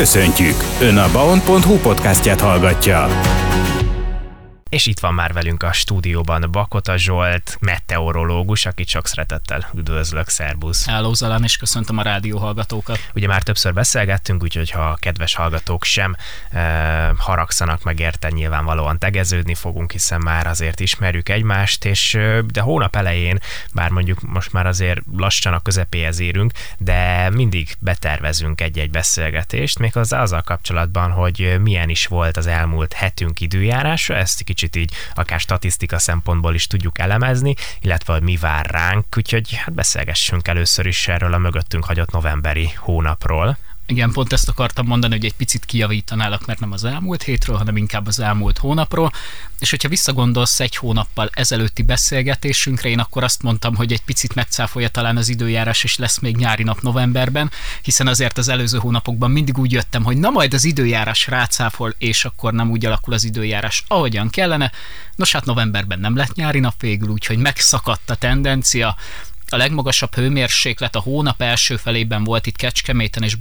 Köszöntjük! Ön a baon.hu podcastját hallgatja. És itt van már velünk a stúdióban Bakota Zsolt, meteorológus, akit sok szeretettel üdvözlök, szerbusz. Hello Zalán, és köszöntöm a rádió hallgatókat. Ugye már többször beszélgettünk, úgyhogy ha a kedves hallgatók sem e, haragszanak meg érte, nyilvánvalóan tegeződni fogunk, hiszen már azért ismerjük egymást, és de hónap elején, bár mondjuk most már azért lassan a közepéhez érünk, de mindig betervezünk egy-egy beszélgetést, méghozzá azzal kapcsolatban, hogy milyen is volt az elmúlt hetünk időjárása, ezt kicsit kicsit így akár statisztika szempontból is tudjuk elemezni, illetve hogy mi vár ránk, úgyhogy hát beszélgessünk először is erről a mögöttünk hagyott novemberi hónapról. Igen, pont ezt akartam mondani, hogy egy picit kijavítanálak, mert nem az elmúlt hétről, hanem inkább az elmúlt hónapról. És hogyha visszagondolsz egy hónappal ezelőtti beszélgetésünkre, én akkor azt mondtam, hogy egy picit megcáfolja talán az időjárás, és lesz még nyári nap novemberben, hiszen azért az előző hónapokban mindig úgy jöttem, hogy na majd az időjárás rácáfol, és akkor nem úgy alakul az időjárás, ahogyan kellene. Nos hát novemberben nem lett nyári nap végül, úgyhogy megszakadt a tendencia, a legmagasabb hőmérséklet a hónap első felében volt itt Kecskeméten és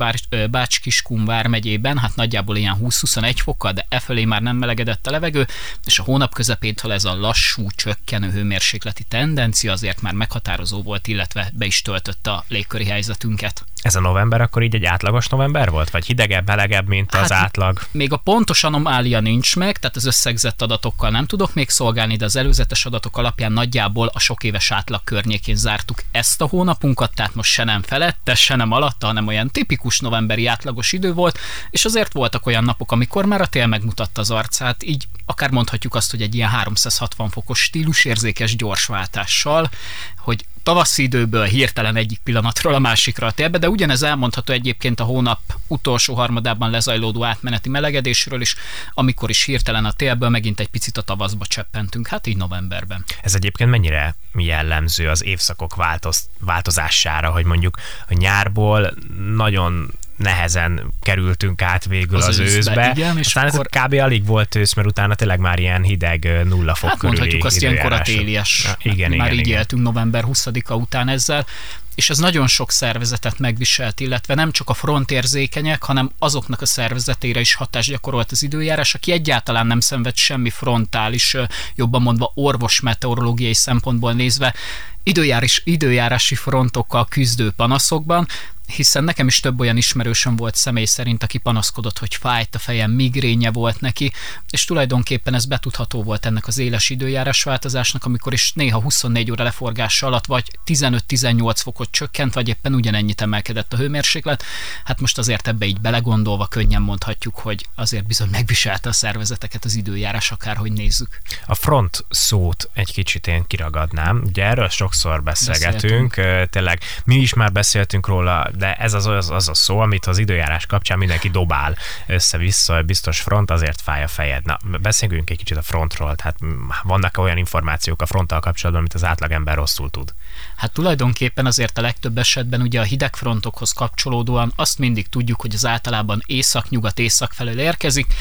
Bács-Kiskun vármegyében, hát nagyjából ilyen 20-21 fokkal, de e felé már nem melegedett a levegő, és a hónap közepétől ez a lassú, csökkenő hőmérsékleti tendencia azért már meghatározó volt, illetve be is töltötte a légköri helyzetünket. Ez a november akkor így egy átlagos november volt? Vagy hidegebb, melegebb, mint az hát, átlag? Még a pontos anomália nincs meg, tehát az összegzett adatokkal nem tudok még szolgálni, de az előzetes adatok alapján nagyjából a sok éves átlag környékén zártuk ezt a hónapunkat, tehát most se nem felette, se nem alatta, hanem olyan tipikus novemberi átlagos idő volt, és azért voltak olyan napok, amikor már a tél megmutatta az arcát, így akár mondhatjuk azt, hogy egy ilyen 360 fokos stílusérzékes gyorsváltással, hogy tavaszi időből hirtelen egyik pillanatról a másikra a télbe, de ugyanez elmondható egyébként a hónap utolsó harmadában lezajlódó átmeneti melegedésről is, amikor is hirtelen a télből megint egy picit a tavaszba cseppentünk, hát így novemberben. Ez egyébként mennyire jellemző az évszakok változ, változására, hogy mondjuk a nyárból nagyon nehezen kerültünk át végül az, az őszbe. őszbe. Igen, és Aztán akkor... ez kb. alig volt ősz, mert utána tényleg már ilyen hideg nulla fok hát mondhatjuk azt ilyenkor a télies. Ja, igen, már igen, így igen. éltünk november 20-a után ezzel és ez nagyon sok szervezetet megviselt, illetve nem csak a frontérzékenyek, hanem azoknak a szervezetére is hatást gyakorolt az időjárás, aki egyáltalán nem szenved semmi frontális, jobban mondva orvos meteorológiai szempontból nézve, időjárás, időjárási frontokkal küzdő panaszokban, hiszen nekem is több olyan ismerősöm volt személy szerint, aki panaszkodott, hogy fájt a fejem, migrénye volt neki, és tulajdonképpen ez betudható volt ennek az éles időjárás változásnak, amikor is néha 24 óra leforgása alatt vagy 15-18 fokot csökkent, vagy éppen ugyanennyit emelkedett a hőmérséklet. Hát most azért ebbe így belegondolva könnyen mondhatjuk, hogy azért bizony megviselte a szervezeteket az időjárás, akárhogy nézzük. A front szót egy kicsit én kiragadnám. Ugye erről sokszor beszélgetünk, beszéltünk. tényleg mi is már beszéltünk róla, de ez az, az, az a szó, amit az időjárás kapcsán mindenki dobál össze-vissza, biztos front, azért fáj a fejed. Na, beszéljünk egy kicsit a frontról, tehát vannak olyan információk a fronttal kapcsolatban, amit az átlagember rosszul tud? Hát tulajdonképpen azért a legtöbb esetben ugye a hidegfrontokhoz kapcsolódóan azt mindig tudjuk, hogy az általában észak-nyugat-észak felől érkezik,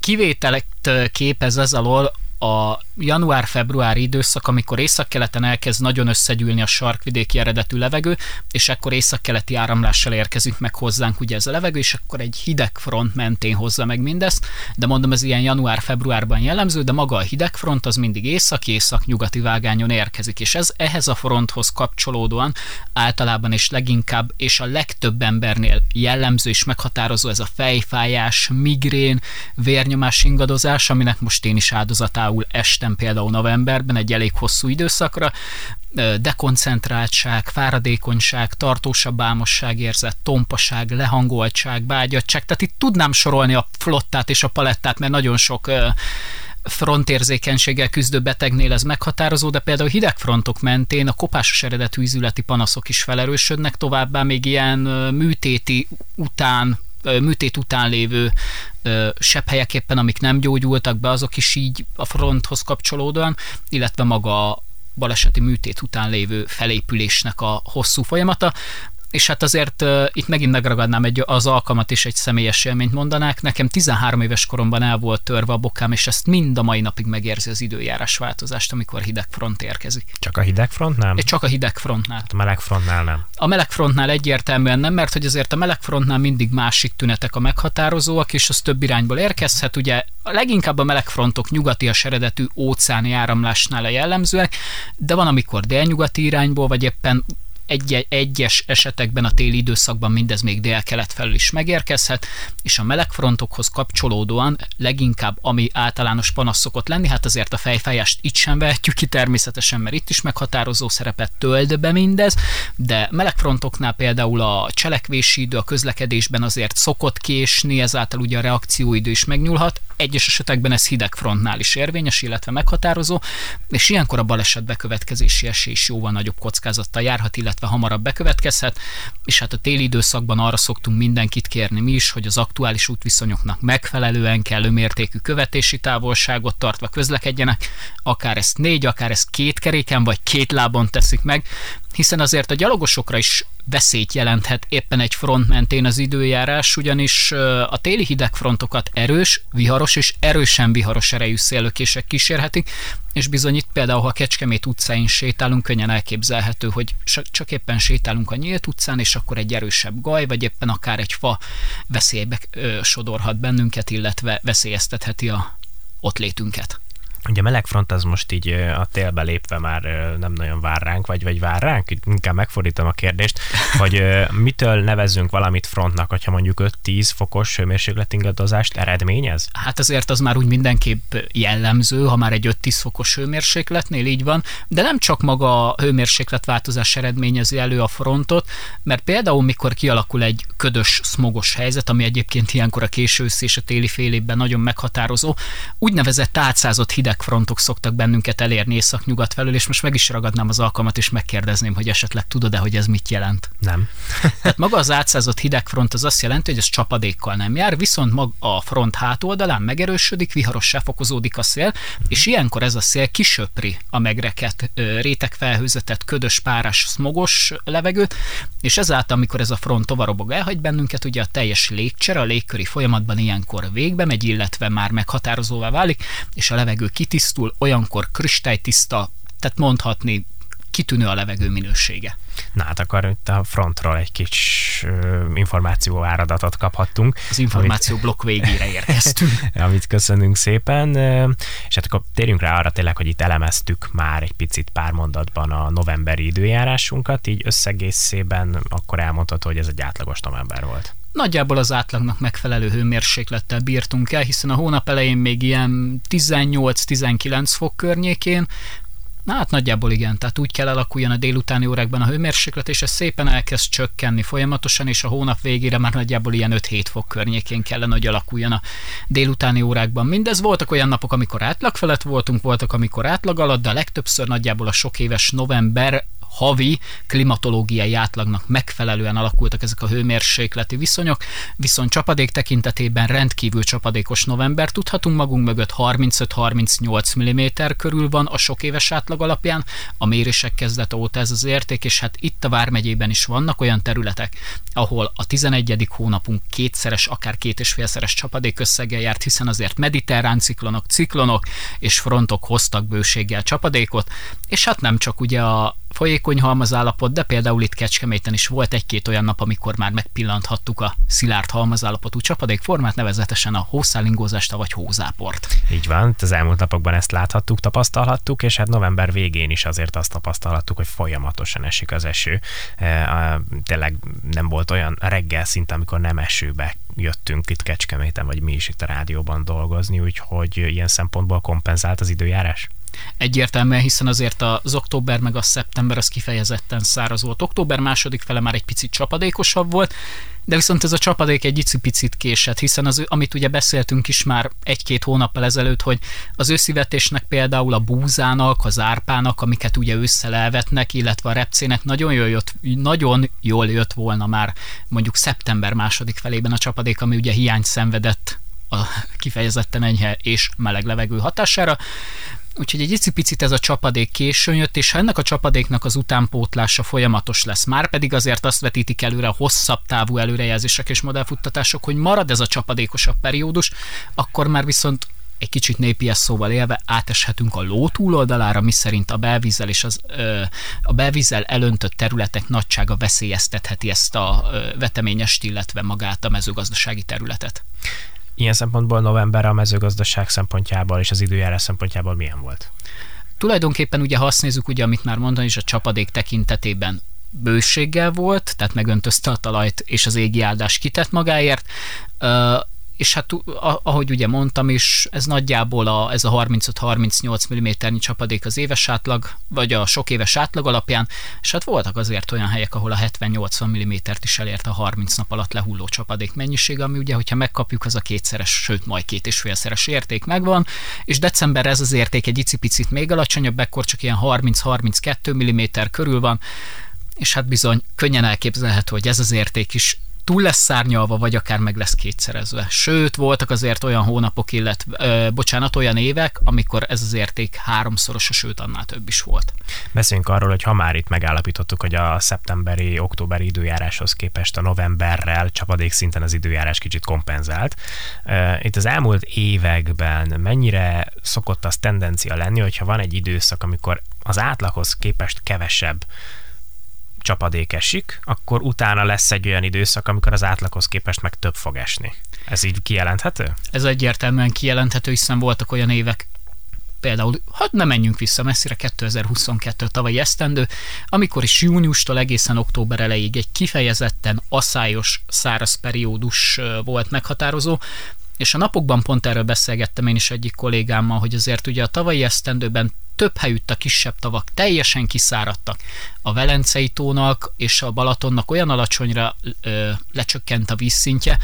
kivételet képez ez alól a január-február időszak, amikor északkeleten elkezd nagyon összegyűlni a sarkvidéki eredetű levegő, és akkor északkeleti áramlással érkezünk meg hozzánk ugye ez a levegő, és akkor egy hideg front mentén hozza meg mindezt, de mondom, ez ilyen január-februárban jellemző, de maga a hideg front az mindig észak-észak-nyugati vágányon érkezik, és ez ehhez a fronthoz kapcsolódóan általában és leginkább, és a legtöbb embernél jellemző és meghatározó ez a fejfájás, migrén, vérnyomás ingadozás, aminek most én is áldozatául például estem például novemberben egy elég hosszú időszakra, dekoncentráltság, fáradékonyság, tartósabb álmosságérzet, tompaság, lehangoltság, bágyadság, tehát itt tudnám sorolni a flottát és a palettát, mert nagyon sok frontérzékenységgel küzdő betegnél ez meghatározó, de például hidegfrontok mentén a kopásos eredetű ízületi panaszok is felerősödnek, továbbá még ilyen műtéti után műtét után lévő sepphelyek éppen, amik nem gyógyultak be, azok is így a fronthoz kapcsolódóan, illetve maga a baleseti műtét után lévő felépülésnek a hosszú folyamata. És hát azért uh, itt megint megragadnám egy, az alkalmat is egy személyes élményt mondanák. Nekem 13 éves koromban el volt törve a bokám, és ezt mind a mai napig megérzi az időjárás változást, amikor hideg front érkezik. Csak a hideg frontnál? Csak a hideg frontnál. Hát a meleg frontnál nem. A meleg frontnál egyértelműen nem, mert hogy azért a meleg frontnál mindig másik tünetek a meghatározóak, és az több irányból érkezhet. Ugye leginkább a meleg frontok nyugati a eredetű óceáni áramlásnál a jellemzőek, de van, amikor délnyugati irányból, vagy éppen egy- egyes esetekben a téli időszakban mindez még dél-kelet felül is megérkezhet, és a melegfrontokhoz kapcsolódóan leginkább ami általános panasz szokott lenni, hát azért a fejfájást itt sem vehetjük ki természetesen, mert itt is meghatározó szerepet tölt be mindez, de melegfrontoknál például a cselekvési idő a közlekedésben azért szokott késni, ezáltal ugye a reakcióidő is megnyúlhat, egyes esetekben ez hidegfrontnál is érvényes, illetve meghatározó, és ilyenkor a baleset bekövetkezési esély is jóval nagyobb kockázattal járhat, illetve hamarabb bekövetkezhet, és hát a téli időszakban arra szoktunk mindenkit kérni mi is, hogy az aktuális útviszonyoknak megfelelően kellő mértékű követési távolságot tartva közlekedjenek, akár ezt négy, akár ezt két keréken vagy két lábon teszik meg, hiszen azért a gyalogosokra is veszélyt jelenthet éppen egy front mentén az időjárás, ugyanis a téli hidegfrontokat erős, viharos és erősen viharos erejű szélökések kísérhetik, és bizony itt például, ha Kecskemét utcáin sétálunk, könnyen elképzelhető, hogy csak éppen sétálunk a nyílt utcán, és akkor egy erősebb gaj, vagy éppen akár egy fa veszélybe sodorhat bennünket, illetve veszélyeztetheti a ott létünket. Ugye melegfront az most így a télbe lépve már nem nagyon vár ránk, vagy, vagy vár ránk? Inkább megfordítom a kérdést, hogy mitől nevezzünk valamit frontnak, hogyha mondjuk 5-10 fokos hőmérsékletingadozást eredményez? Hát azért az már úgy mindenképp jellemző, ha már egy 5-10 fokos hőmérsékletnél így van, de nem csak maga a hőmérsékletváltozás eredményezi elő a frontot, mert például mikor kialakul egy ködös, smogos helyzet, ami egyébként ilyenkor a késő és a téli fél évben nagyon meghatározó, úgynevezett átszázott hideg hidegfrontok szoktak bennünket elérni észak-nyugat felől, és most meg is ragadnám az alkalmat, és megkérdezném, hogy esetleg tudod-e, hogy ez mit jelent? Nem. Tehát maga az átszázott hidegfront az azt jelenti, hogy ez csapadékkal nem jár, viszont maga a front hátoldalán megerősödik, viharossá fokozódik a szél, és ilyenkor ez a szél kisöpri a megreket, rétegfelhőzetet, ködös, párás, smogos levegőt, és ezáltal, amikor ez a front tovarobog elhagy bennünket, ugye a teljes légcsere a légköri folyamatban ilyenkor végbe megy, illetve már meghatározóvá válik, és a levegő kitisztul, olyankor kristálytiszta, tehát mondhatni kitűnő a levegő minősége. Na hát akkor itt a frontról egy kis információ áradatot kaphattunk. Az információ amit, blokk végére érkeztünk. amit köszönünk szépen, és hát akkor térjünk rá arra tényleg, hogy itt elemeztük már egy picit pár mondatban a novemberi időjárásunkat, így összegészében akkor elmondható, hogy ez egy átlagos november volt. Nagyjából az átlagnak megfelelő hőmérséklettel bírtunk el, hiszen a hónap elején még ilyen 18-19 fok környékén, Na hát nagyjából igen, tehát úgy kell alakuljon a délutáni órákban a hőmérséklet, és ez szépen elkezd csökkenni folyamatosan, és a hónap végére már nagyjából ilyen 5-7 fok környékén kellene, hogy alakuljon a délutáni órákban. Mindez voltak olyan napok, amikor átlag felett voltunk, voltak, amikor átlag alatt, de a legtöbbször nagyjából a sok éves november havi klimatológiai átlagnak megfelelően alakultak ezek a hőmérsékleti viszonyok, viszont csapadék tekintetében rendkívül csapadékos november tudhatunk magunk mögött 35-38 mm körül van a sok éves átlag alapján, a mérések kezdete óta ez az érték, és hát itt a Vármegyében is vannak olyan területek, ahol a 11. hónapunk kétszeres, akár két és félszeres csapadék összeggel járt, hiszen azért mediterrán ciklonok, ciklonok és frontok hoztak bőséggel csapadékot, és hát nem csak ugye a folyékony halmazállapot, de például itt Kecskeméten is volt egy-két olyan nap, amikor már megpillanthattuk a szilárd halmazállapotú csapadékformát, nevezetesen a hószálingózást vagy hózáport. Így van, az elmúlt napokban ezt láthattuk, tapasztalhattuk, és hát november végén is azért azt tapasztalhattuk, hogy folyamatosan esik az eső. E, tényleg nem volt olyan reggel szint, amikor nem esőbe jöttünk itt Kecskeméten, vagy mi is itt a rádióban dolgozni, úgyhogy ilyen szempontból kompenzált az időjárás? Egyértelműen, hiszen azért az október meg a szeptember az kifejezetten száraz volt. Október második fele már egy picit csapadékosabb volt, de viszont ez a csapadék egy icipicit késett, hiszen az, amit ugye beszéltünk is már egy-két hónappal ezelőtt, hogy az őszivetésnek például a búzának, az árpának, amiket ugye ősszel elvetnek, illetve a repcének nagyon jól jött, nagyon jól jött volna már mondjuk szeptember második felében a csapadék, ami ugye hiányt szenvedett a kifejezetten enyhe és meleg levegő hatására. Úgyhogy egy icipicit ez a csapadék későn jött, és ha ennek a csapadéknak az utánpótlása folyamatos lesz, már pedig azért azt vetítik előre a hosszabb távú előrejelzések és modellfuttatások, hogy marad ez a csapadékosabb periódus, akkor már viszont egy kicsit népies szóval élve áteshetünk a ló túloldalára, miszerint a belvízzel és az, ö, a belvízzel elöntött területek nagysága veszélyeztetheti ezt a ö, veteményest, illetve magát a mezőgazdasági területet. Ilyen szempontból november a mezőgazdaság szempontjából és az időjárás szempontjából milyen volt? Tulajdonképpen ugye, ha azt nézzük, ugye, amit már mondani is a csapadék tekintetében bőséggel volt, tehát megöntözte a talajt, és az égi áldás kitett magáért és hát ahogy ugye mondtam is, ez nagyjából a, ez a 35-38 mm csapadék az éves átlag, vagy a sok éves átlag alapján, és hát voltak azért olyan helyek, ahol a 70-80 mm-t is elérte a 30 nap alatt lehulló csapadék mennyiség, ami ugye, hogyha megkapjuk, az a kétszeres, sőt majd két és félszeres érték megvan, és december ez az érték egy icipicit még alacsonyabb, ekkor csak ilyen 30-32 mm körül van, és hát bizony könnyen elképzelhető, hogy ez az érték is túl lesz szárnyalva, vagy akár meg lesz kétszerezve. Sőt, voltak azért olyan hónapok, illetve, ö, bocsánat, olyan évek, amikor ez az érték háromszorosa, sőt, annál több is volt. Beszéljünk arról, hogy ha már itt megállapítottuk, hogy a szeptemberi, októberi időjáráshoz képest a novemberrel csapadék szinten az időjárás kicsit kompenzált. Itt az elmúlt években mennyire szokott az tendencia lenni, hogyha van egy időszak, amikor az átlaghoz képest kevesebb csapadék esik, akkor utána lesz egy olyan időszak, amikor az átlaghoz képest meg több fog esni. Ez így kijelenthető? Ez egyértelműen kijelenthető, hiszen voltak olyan évek, például, hát nem menjünk vissza messzire, 2022 tavalyi esztendő, amikor is júniustól egészen október elejéig egy kifejezetten asszályos száraz periódus volt meghatározó, és a napokban pont erről beszélgettem én is egyik kollégámmal, hogy azért ugye a tavalyi esztendőben több helyütt a kisebb tavak teljesen kiszáradtak. A Velencei tónak és a Balatonnak olyan alacsonyra ö, lecsökkent a vízszintje,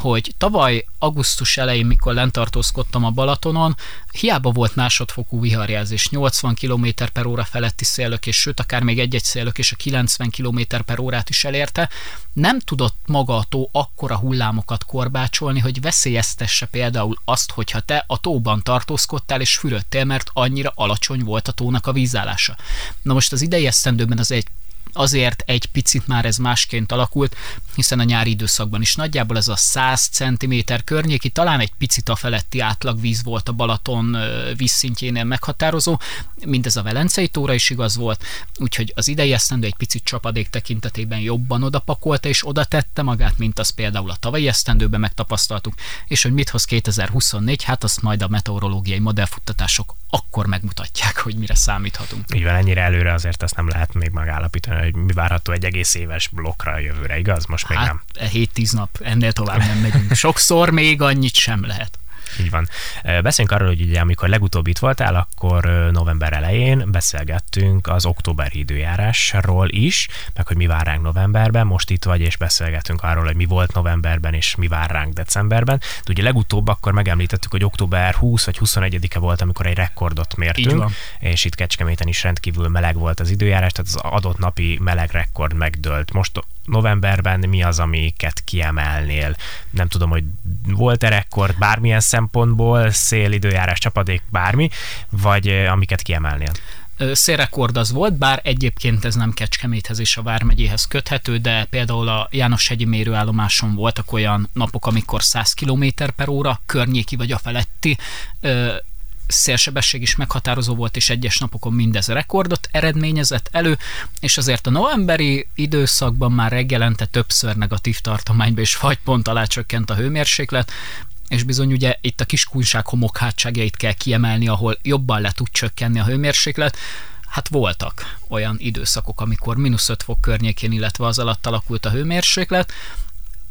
hogy tavaly augusztus elején, mikor lentartózkodtam a Balatonon, hiába volt másodfokú viharjelzés, 80 km per óra feletti szélök, és sőt, akár még egy-egy szélök és a 90 km per órát is elérte, nem tudott maga a tó akkora hullámokat korbácsolni, hogy veszélyeztesse például azt, hogyha te a tóban tartózkodtál és fürödtél, mert annyira alacsony volt a tónak a vízállása. Na most az idei esztendőben az egy azért egy picit már ez másként alakult, hiszen a nyári időszakban is nagyjából ez a 100 cm környéki, talán egy picit a feletti átlagvíz volt a Balaton vízszintjénél meghatározó, mindez a Velencei tóra is igaz volt, úgyhogy az idei esztendő egy picit csapadék tekintetében jobban odapakolta és oda tette magát, mint az például a tavalyi esztendőben megtapasztaltuk, és hogy mit hoz 2024, hát azt majd a meteorológiai modellfuttatások akkor megmutatják, hogy mire számíthatunk. Így van, ennyire előre azért azt nem lehet még megállapítani, hogy mi várható egy egész éves blokkra a jövőre, igaz? Most még hát, nem. 7-10 nap, ennél tovább nem megyünk. Sokszor még annyit sem lehet. Így van. Beszéljünk arról, hogy ugye amikor legutóbb itt voltál, akkor november elején beszélgettünk az októberi időjárásról is, meg hogy mi vár ránk novemberben, most itt vagy, és beszélgettünk arról, hogy mi volt novemberben, és mi vár ránk decemberben. De ugye legutóbb akkor megemlítettük, hogy október 20 vagy 21-e volt, amikor egy rekordot mértünk, és itt Kecskeméten is rendkívül meleg volt az időjárás, tehát az adott napi meleg rekord megdőlt. Most novemberben mi az, amiket kiemelnél? Nem tudom, hogy volt-e rekord bármilyen szempontból, szél, időjárás, csapadék, bármi, vagy amiket kiemelnél? szélrekord az volt, bár egyébként ez nem Kecskeméthez és a Vármegyéhez köthető, de például a János-hegyi mérőállomáson voltak olyan napok, amikor 100 km per óra környéki vagy a feletti szélsebesség is meghatározó volt, és egyes napokon mindez rekordot eredményezett elő, és azért a novemberi időszakban már reggelente többször negatív tartományba és fagypont alá csökkent a hőmérséklet, és bizony ugye itt a kiskunság homokhátságjait kell kiemelni, ahol jobban le tud csökkenni a hőmérséklet, hát voltak olyan időszakok, amikor mínusz 5 fok környékén, illetve az alatt alakult a hőmérséklet,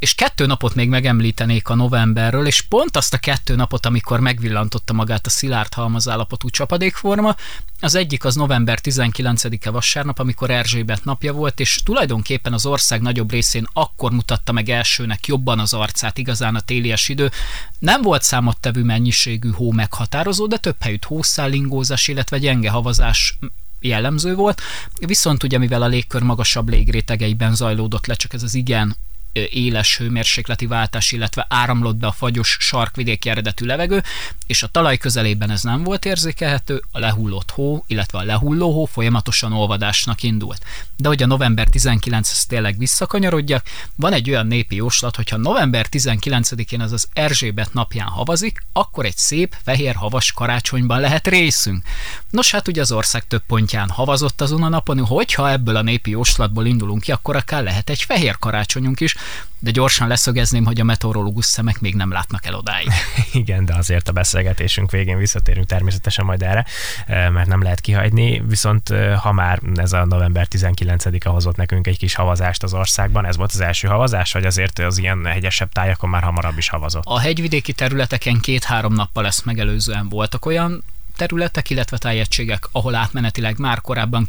és kettő napot még megemlítenék a novemberről, és pont azt a kettő napot, amikor megvillantotta magát a szilárd halmazállapotú csapadékforma, az egyik az november 19-e vasárnap, amikor Erzsébet napja volt, és tulajdonképpen az ország nagyobb részén akkor mutatta meg elsőnek jobban az arcát, igazán a télies idő. Nem volt számottevő mennyiségű hó meghatározó, de több helyütt hószállingózás, illetve gyenge havazás jellemző volt, viszont ugye mivel a légkör magasabb légrétegeiben zajlódott le csak ez az igen éles hőmérsékleti váltás, illetve áramlott be a fagyos sarkvidéki eredetű levegő, és a talaj közelében ez nem volt érzékelhető, a lehullott hó, illetve a lehulló hó folyamatosan olvadásnak indult. De hogy a november 19 ez tényleg visszakanyarodjak, van egy olyan népi jóslat, hogyha november 19-én az az Erzsébet napján havazik, akkor egy szép, fehér havas karácsonyban lehet részünk. Nos hát ugye az ország több pontján havazott azon a napon, hogyha ebből a népi jóslatból indulunk ki, akkor akár lehet egy fehér karácsonyunk is, de gyorsan leszögezném, hogy a meteorológus szemek még nem látnak el odáig. Igen, de azért a beszélgetésünk végén visszatérünk természetesen majd erre, eh, mert nem lehet kihagyni, viszont eh, ha már ez a november 19-e hozott nekünk egy kis havazást az országban, ez volt az első havazás, vagy azért az ilyen hegyesebb tájakon már hamarabb is havazott? A hegyvidéki területeken két-három nappal ezt megelőzően voltak olyan területek, illetve tájegységek, ahol átmenetileg már korábban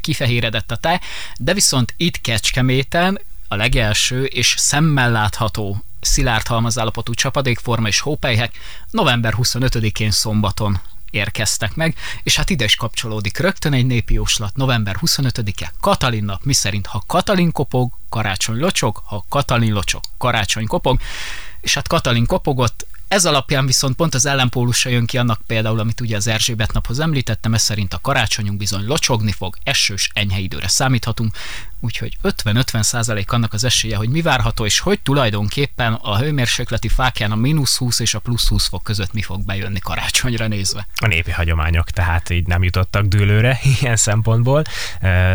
kifehéredett a táj, de viszont itt Kecskeméten a legelső és szemmel látható szilárd halmazállapotú csapadékforma és hópelyhek november 25-én szombaton érkeztek meg, és hát ide is kapcsolódik rögtön egy népi jóslat, november 25-e, Katalin nap, miszerint ha Katalin kopog, karácsony locsog, ha Katalin locsog, karácsony kopog, és hát Katalin kopogott, ez alapján viszont pont az ellenpólusa jön ki annak például, amit ugye az Erzsébet naphoz említettem, ez szerint a karácsonyunk bizony locsogni fog, esős, enyhe időre számíthatunk, úgyhogy 50-50 százalék annak az esélye, hogy mi várható, és hogy tulajdonképpen a hőmérsékleti fákján a mínusz 20 és a plusz 20 fok között mi fog bejönni karácsonyra nézve. A népi hagyományok tehát így nem jutottak dőlőre ilyen szempontból.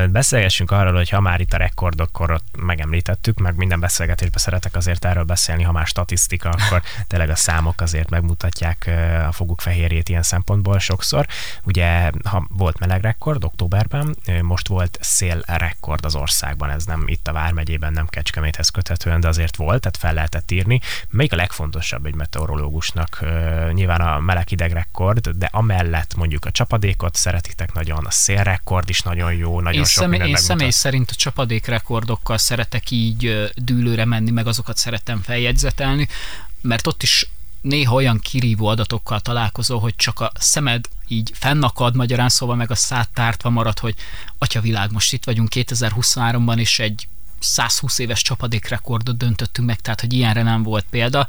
Beszélgessünk arról, hogy ha már itt a rekordokkor ott megemlítettük, meg minden beszélgetésben szeretek azért erről beszélni, ha már statisztika, akkor tényleg a számok azért megmutatják a foguk fehérjét ilyen szempontból sokszor. Ugye, ha volt meleg rekord októberben, most volt szél rekord az ország országban, ez nem itt a Vármegyében, nem Kecskeméthez köthetően, de azért volt, tehát fel lehetett írni. Melyik a legfontosabb egy meteorológusnak? Nyilván a meleg rekord, de amellett mondjuk a csapadékot szeretitek nagyon, a szélrekord is nagyon jó, nagyon én sok személy, Én személy szerint a csapadékrekordokkal szeretek így dűlőre menni, meg azokat szeretem feljegyzetelni, mert ott is néha olyan kirívó adatokkal találkozol, hogy csak a szemed így fennakad magyarán, szóval meg a szád tártva marad, hogy atya világ, most itt vagyunk 2023-ban, és egy 120 éves csapadékrekordot döntöttünk meg, tehát hogy ilyenre nem volt példa,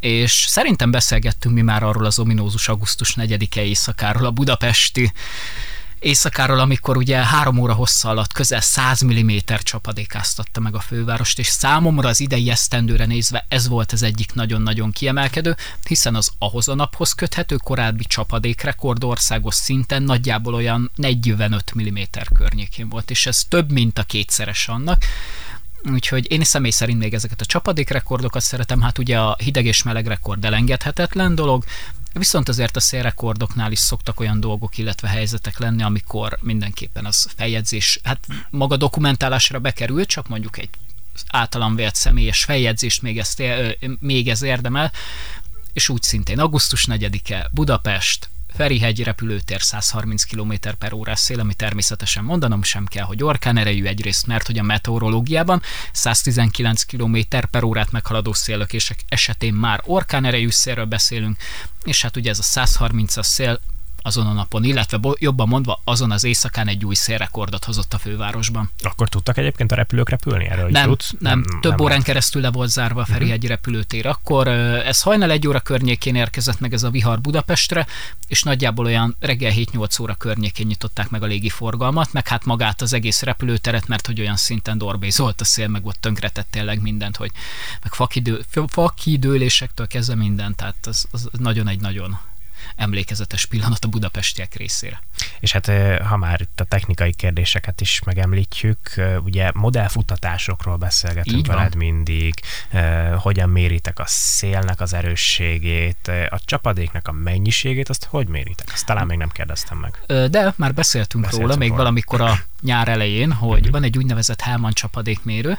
és szerintem beszélgettünk mi már arról az ominózus augusztus 4-e éjszakáról, a budapesti éjszakáról, amikor ugye három óra hossza alatt közel 100 mm csapadékáztatta meg a fővárost, és számomra az idei esztendőre nézve ez volt az egyik nagyon-nagyon kiemelkedő, hiszen az ahhoz a naphoz köthető korábbi csapadékrekord országos szinten nagyjából olyan 45 mm környékén volt, és ez több, mint a kétszeres annak. Úgyhogy én személy szerint még ezeket a csapadékrekordokat szeretem, hát ugye a hideg és meleg rekord elengedhetetlen dolog, Viszont azért a szélrekordoknál is szoktak olyan dolgok, illetve helyzetek lenni, amikor mindenképpen az feljegyzés, hát maga dokumentálásra bekerül, csak mondjuk egy általam vélt személyes feljegyzést még, ezt, még ez érdemel, és úgy szintén augusztus 4-e Budapest, Ferihegy repülőtér 130 km per órás szél, ami természetesen mondanom sem kell, hogy orkán erejű egyrészt, mert hogy a meteorológiában 119 km per órát meghaladó szélökések esetén már orkán erejű szélről beszélünk, és hát ugye ez a 130-as szél azon a napon, illetve jobban mondva azon az éjszakán egy új szélrekordot hozott a fővárosban. Akkor tudtak egyébként a repülők repülni erről? Nem, tudsz? nem, nem, több nem órán keresztül le volt zárva a Ferihegyi uh-huh. repülőtér. Akkor ez hajnal egy óra környékén érkezett meg ez a vihar Budapestre, és nagyjából olyan reggel 7-8 óra környékén nyitották meg a légi forgalmat, meg hát magát az egész repülőteret, mert hogy olyan szinten dorbézolt a szél, meg ott tönkretett tényleg mindent, hogy meg fakidő, fakidőlésektől kezdve mindent, tehát az, az nagyon egy nagyon emlékezetes pillanat a budapestiek részére. És hát ha már itt a technikai kérdéseket is megemlítjük, ugye modellfutatásokról beszélgetünk veled mindig, hogyan méritek a szélnek az erősségét, a csapadéknak a mennyiségét, azt hogy méritek? Azt talán még nem kérdeztem meg. De már beszéltünk, beszéltünk róla, még róla. valamikor a nyár elején, hogy uh-huh. van egy úgynevezett Hellman csapadékmérő,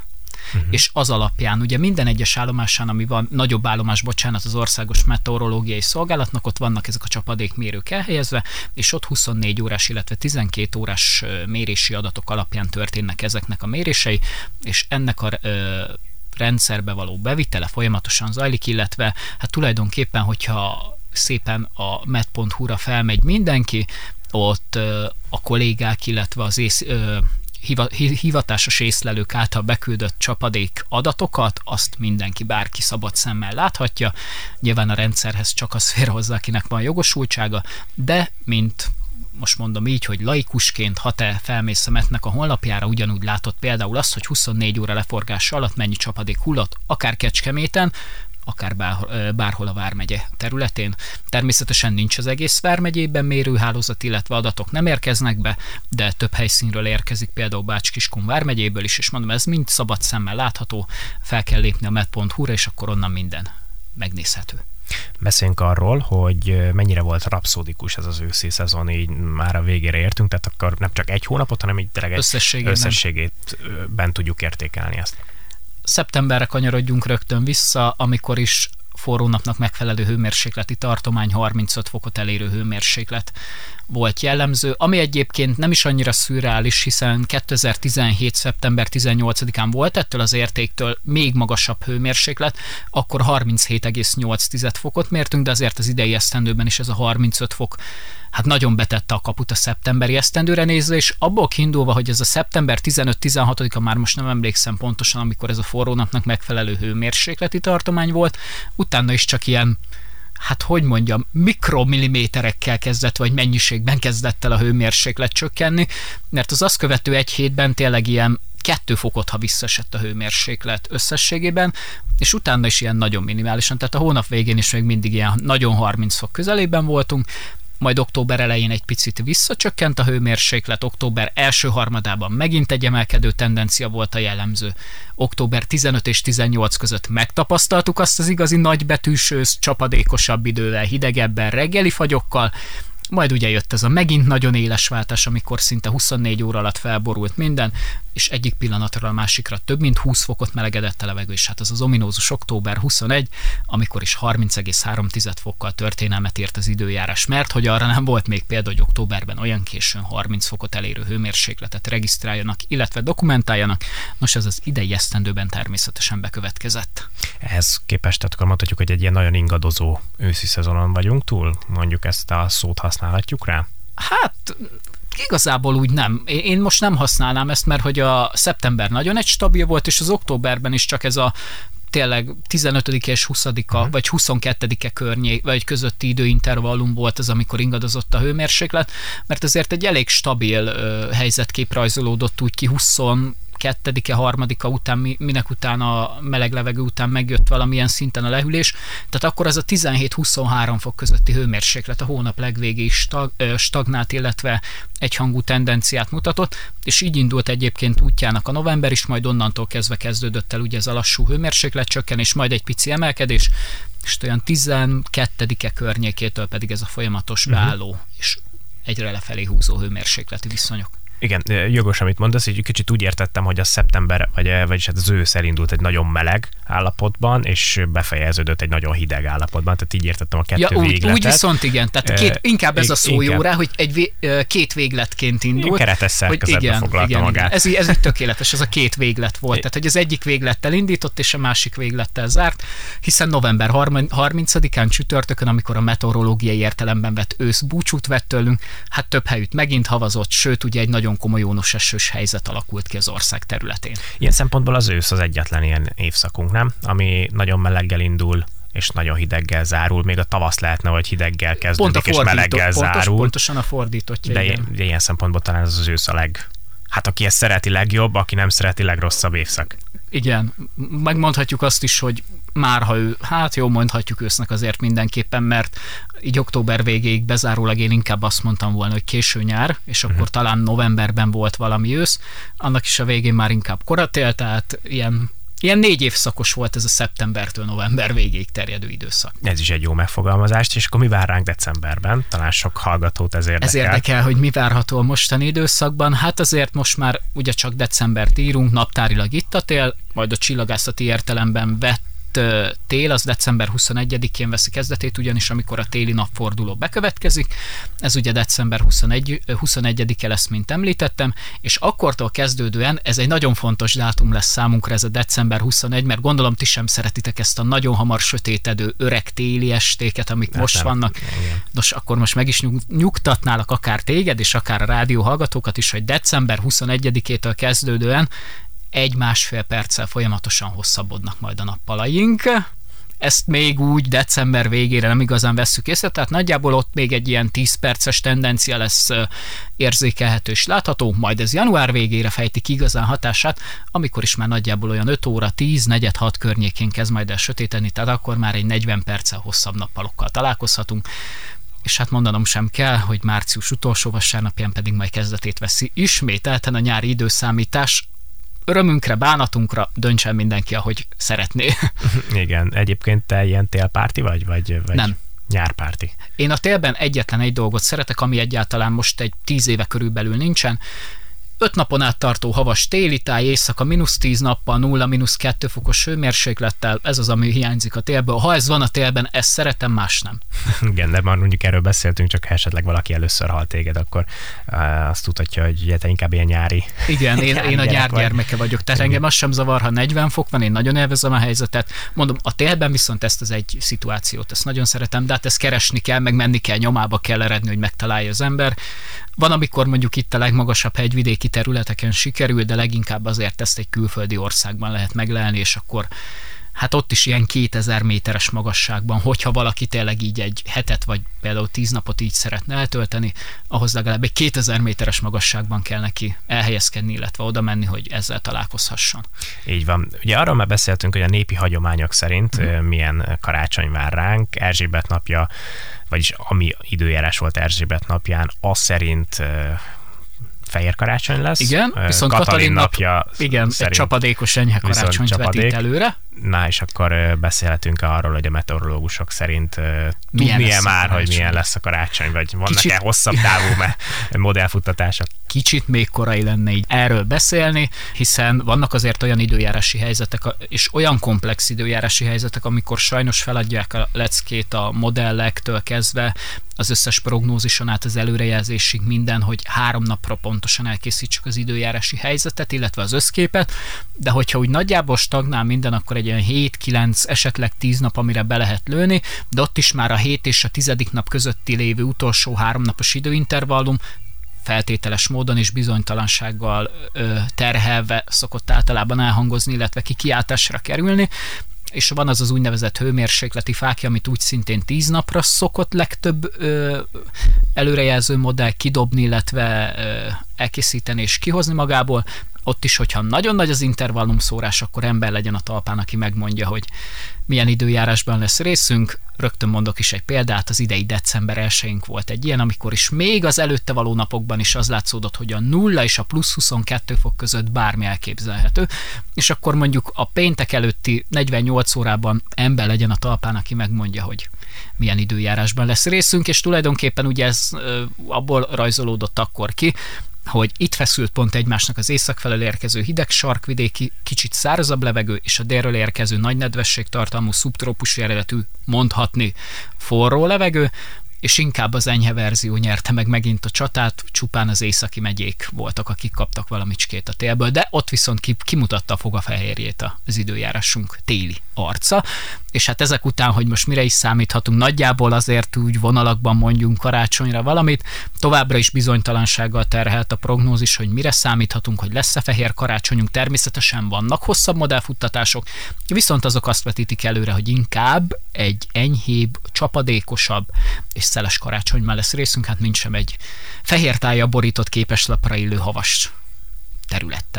uh-huh. és az alapján ugye minden egyes állomásán, ami van, nagyobb állomás, bocsánat, az Országos Meteorológiai Szolgálatnak, ott vannak ezek a csapadékmérők elhelyezve, és ott 24 órás, illetve 12 órás mérési adatok alapján történnek ezeknek a mérései, és ennek a ö, rendszerbe való bevitele folyamatosan zajlik, illetve hát tulajdonképpen, hogyha szépen a met.hu-ra felmegy mindenki, ott a kollégák, illetve az ész, hivatásos észlelők által beküldött csapadék adatokat, azt mindenki, bárki szabad szemmel láthatja. Nyilván a rendszerhez csak az fér hozzá, akinek van jogosultsága, de mint most mondom így, hogy laikusként, ha te felmész a metnek a honlapjára, ugyanúgy látod például azt, hogy 24 óra leforgása alatt mennyi csapadék hullott, akár Kecskeméten, akár bárhol a Vármegye területén. Természetesen nincs az egész Vármegyében mérőhálózat, illetve adatok nem érkeznek be, de több helyszínről érkezik, például Bács-Kiskun Vármegyéből is, és mondom, ez mind szabad szemmel látható, fel kell lépni a med.hu-ra, és akkor onnan minden megnézhető. Beszéljünk arról, hogy mennyire volt rapszódikus ez az őszi szezon, így már a végére értünk, tehát akkor nem csak egy hónapot, hanem így tényleg egy összességében tudjuk értékelni ezt szeptemberre kanyarodjunk rögtön vissza, amikor is forró napnak megfelelő hőmérsékleti tartomány, 35 fokot elérő hőmérséklet volt jellemző, ami egyébként nem is annyira szürreális, hiszen 2017. szeptember 18-án volt ettől az értéktől még magasabb hőmérséklet, akkor 37,8 fokot mértünk, de azért az idei esztendőben is ez a 35 fok hát nagyon betette a kaput a szeptemberi esztendőre nézve, és abból kiindulva, hogy ez a szeptember 15-16-a, már most nem emlékszem pontosan, amikor ez a forró napnak megfelelő hőmérsékleti tartomány volt, utána is csak ilyen hát hogy mondjam, mikromilliméterekkel kezdett, vagy mennyiségben kezdett el a hőmérséklet csökkenni, mert az azt követő egy hétben tényleg ilyen kettő fokot, ha visszaesett a hőmérséklet összességében, és utána is ilyen nagyon minimálisan, tehát a hónap végén is még mindig ilyen nagyon 30 fok közelében voltunk, majd október elején egy picit visszacsökkent a hőmérséklet, október első harmadában megint egy emelkedő tendencia volt a jellemző. Október 15 és 18 között megtapasztaltuk azt az igazi nagybetűs ősz, csapadékosabb idővel, hidegebben, reggeli fagyokkal, majd ugye jött ez a megint nagyon éles váltás, amikor szinte 24 óra alatt felborult minden, és egyik pillanatra a másikra több mint 20 fokot melegedett a levegő, és hát az az ominózus október 21, amikor is 30,3 fokkal történelmet ért az időjárás, mert hogy arra nem volt még példa, hogy októberben olyan későn 30 fokot elérő hőmérsékletet regisztráljanak, illetve dokumentáljanak. Nos, ez az idei esztendőben természetesen bekövetkezett. Ehhez képest, tehát akkor mondhatjuk, hogy egy ilyen nagyon ingadozó őszi szezonon vagyunk túl, mondjuk ezt a szót használhatjuk rá? Hát Igazából úgy nem. Én most nem használnám ezt, mert hogy a szeptember nagyon egy stabil volt, és az októberben is csak ez a tényleg 15 és 20 uh-huh. Mhm. vagy 22-e környék, vagy közötti időintervallum volt az, amikor ingadozott a hőmérséklet, mert azért egy elég stabil uh, helyzetkép rajzolódott úgy ki 20 kettedike, harmadika után, minek után a meleg levegő után megjött valamilyen szinten a lehűlés, tehát akkor az a 17-23 fok közötti hőmérséklet a hónap legvégéig stag, stagnált, illetve egyhangú tendenciát mutatott, és így indult egyébként útjának a november is, majd onnantól kezdve kezdődött el ugye ez a lassú hőmérséklet csökkenés, majd egy pici emelkedés, és olyan 12-e környékétől pedig ez a folyamatos mhm. beálló uh-huh. és egyre lefelé húzó hőmérsékleti viszonyok. Igen, jogos, amit mondasz, hogy kicsit úgy értettem, hogy a szeptember, vagy, vagyis hát az ősz elindult egy nagyon meleg állapotban, és befejeződött egy nagyon hideg állapotban, tehát így értettem a kettő ja, úgy, végletet. Úgy viszont igen, tehát két, inkább ez a szó jó rá, hogy egy vé, két végletként indult. Keretes szerkezetbe igen, foglalta igen, magát. Ez, ez így tökéletes, ez a két véglet volt, tehát hogy az egyik véglettel indított, és a másik véglettel zárt, hiszen november 30-án csütörtökön, amikor a meteorológiai értelemben vett ősz búcsút vett tőlünk, hát több helyütt megint havazott, sőt ugye egy nagyon nagyon komoly ónos esős helyzet alakult ki az ország területén. Ilyen szempontból az ősz az egyetlen ilyen évszakunk, nem? Ami nagyon meleggel indul, és nagyon hideggel zárul. Még a tavasz lehetne, hogy hideggel kezdődik, és meleggel pontos, zárul. Pontosan a fordítottja. De ilyen, ilyen szempontból talán ez az ősz a leg, hát aki ezt szereti legjobb, aki nem szereti legrosszabb évszak. Igen, megmondhatjuk azt is, hogy már ha ő, hát jó, mondhatjuk ősznek azért mindenképpen, mert így október végéig bezárólag én inkább azt mondtam volna, hogy késő nyár, és akkor uh-huh. talán novemberben volt valami ősz, annak is a végén már inkább koratél, tehát ilyen Ilyen négy évszakos volt ez a szeptembertől november végéig terjedő időszak. Ez is egy jó megfogalmazást, és akkor mi vár ránk decemberben? Talán sok hallgatót ez érdekel. Ez érdekel, hogy mi várható a mostani időszakban. Hát azért most már ugye csak decembert írunk, naptárilag itt a tél, majd a csillagászati értelemben vett itt tél, az december 21-én veszi kezdetét, ugyanis amikor a téli napforduló bekövetkezik, ez ugye december 21, 21-e lesz, mint említettem, és akkortól kezdődően ez egy nagyon fontos dátum lesz számunkra, ez a december 21, mert gondolom ti sem szeretitek ezt a nagyon hamar sötétedő öreg téli estéket, amik hát most nem. vannak. Igen. Nos, akkor most meg is nyugtatnálak akár téged, és akár a rádió hallgatókat is, hogy december 21-től kezdődően egy-másfél perccel folyamatosan hosszabbodnak majd a nappalaink. Ezt még úgy december végére nem igazán vesszük észre, tehát nagyjából ott még egy ilyen 10 perces tendencia lesz érzékelhető és látható, majd ez január végére fejtik igazán hatását, amikor is már nagyjából olyan 5 óra, 10, negyed 6 környékén kezd majd el sötéteni, tehát akkor már egy 40 perccel hosszabb nappalokkal találkozhatunk és hát mondanom sem kell, hogy március utolsó vasárnapján pedig majd kezdetét veszi ismételten a nyári időszámítás, örömünkre, bánatunkra döntsen mindenki, ahogy szeretné. Igen, egyébként te ilyen télpárti vagy? vagy, vagy... Nem. Nyárpárti. Én a télben egyetlen egy dolgot szeretek, ami egyáltalán most egy tíz éve körülbelül nincsen, Öt napon át tartó havas téli táj, éjszaka mínusz 10 nappal, nulla mínusz 2 fokos hőmérséklettel, ez az, ami hiányzik a télből. Ha ez van a télben, ezt szeretem, más nem. Igen, de már mondjuk erről beszéltünk, csak ha esetleg valaki először hal téged, akkor azt tudhatja, hogy ugye te inkább ilyen nyári. Igen, én, nyári én a nyár gyermeke vagyok, tehát engem az sem zavar, ha 40 fok van, én nagyon élvezem a helyzetet. Mondom, a télben viszont ezt az egy szituációt, ezt nagyon szeretem, de hát ezt keresni kell, meg menni kell, nyomába kell eredni, hogy megtalálja az ember. Van, amikor mondjuk itt a legmagasabb hegyvidéki területeken sikerül, de leginkább azért ezt egy külföldi országban lehet meglelni, és akkor hát ott is ilyen 2000 méteres magasságban, hogyha valaki tényleg így egy hetet, vagy például 10 napot így szeretne eltölteni, ahhoz legalább egy 2000 méteres magasságban kell neki elhelyezkedni, illetve oda menni, hogy ezzel találkozhasson. Így van. Ugye arról már beszéltünk, hogy a népi hagyományok szerint mm. milyen karácsony vár ránk. Erzsébet napja vagyis ami időjárás volt Erzsébet napján, az szerint fehér karácsony lesz. Igen, viszont Katalin, Katalin napja igen, egy csapadékos enyhe karácsonyt csapadék. vetít előre. Na, és akkor beszélhetünk arról, hogy a meteorológusok szerint tudnia már, hogy milyen lesz a karácsony, vagy vannak-e hosszabb távú modellfuttatások? Kicsit még korai lenne így erről beszélni, hiszen vannak azért olyan időjárási helyzetek, és olyan komplex időjárási helyzetek, amikor sajnos feladják a leckét a modellektől kezdve, az összes prognózison át az előrejelzésig minden, hogy három napra pontosan elkészítsük az időjárási helyzetet, illetve az összképet, de hogyha úgy nagyjából stagnál minden, akkor egy ilyen 7-9, esetleg 10 nap, amire be lehet lőni, de ott is már a 7 és a 10. nap közötti lévő utolsó három napos időintervallum feltételes módon és bizonytalansággal terhelve szokott általában elhangozni, illetve kikiáltásra kerülni, és van az az úgynevezett hőmérsékleti fákja, amit úgy szintén 10 napra szokott legtöbb ö, előrejelző modell kidobni, illetve ö, elkészíteni és kihozni magából. Ott is, hogyha nagyon nagy az intervallum szórás, akkor ember legyen a talpán, aki megmondja, hogy milyen időjárásban lesz részünk. Rögtön mondok is egy példát, az idei december 1 volt egy ilyen, amikor is még az előtte való napokban is az látszódott, hogy a 0 és a plusz 22 fok között bármi elképzelhető, és akkor mondjuk a péntek előtti 48 órában ember legyen a talpán, aki megmondja, hogy milyen időjárásban lesz részünk, és tulajdonképpen ugye ez abból rajzolódott akkor ki, hogy itt feszült pont egymásnak az észak felől érkező hideg sarkvidéki, kicsit szárazabb levegő és a délről érkező nagy nedvesség tartalmú szubtrópusi eredetű, mondhatni forró levegő, és inkább az enyhe verzió nyerte meg megint a csatát, csupán az északi megyék voltak, akik kaptak valamicskét a télből, de ott viszont kimutatta a fogafehérjét az időjárásunk téli arca, és hát ezek után, hogy most mire is számíthatunk, nagyjából azért úgy vonalakban mondjunk karácsonyra valamit, továbbra is bizonytalansággal terhelt a prognózis, hogy mire számíthatunk, hogy lesz-e fehér karácsonyunk, természetesen vannak hosszabb modellfuttatások, viszont azok azt vetítik előre, hogy inkább egy enyhébb, csapadékosabb és szeles karácsonyban lesz részünk, hát mint sem egy fehér tája borított képeslapra illő havas területtel.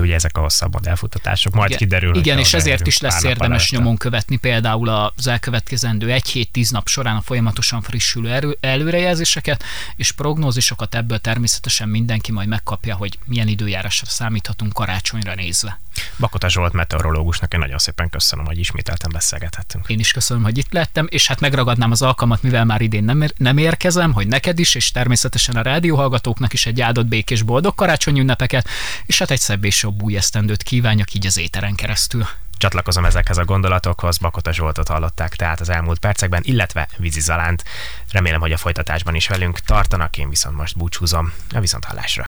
De ugye ezek a hosszabb modellfutatások, majd igen, kiderül. Igen, és ezért is lesz érdemes nyomon követni például az elkövetkezendő egy hét tíz nap során a folyamatosan frissülő erő, előrejelzéseket, és prognózisokat ebből természetesen mindenki majd megkapja, hogy milyen időjárásra számíthatunk karácsonyra nézve. Bakota Zsolt meteorológusnak én nagyon szépen köszönöm, hogy ismételten beszélgethettünk. Én is köszönöm, hogy itt lettem, és hát megragadnám az alkalmat, mivel már idén nem, ér- nem érkezem, hogy neked is, és természetesen a rádióhallgatóknak is egy áldott békés boldog karácsony ünnepeket, és hát egy szebb és jobb új esztendőt kívánjak így az éteren keresztül. Csatlakozom ezekhez a gondolatokhoz, Bakota Zsoltot hallották tehát az elmúlt percekben, illetve Vizi Zalánt. Remélem, hogy a folytatásban is velünk tartanak, én viszont most búcsúzom. A viszont hallásra.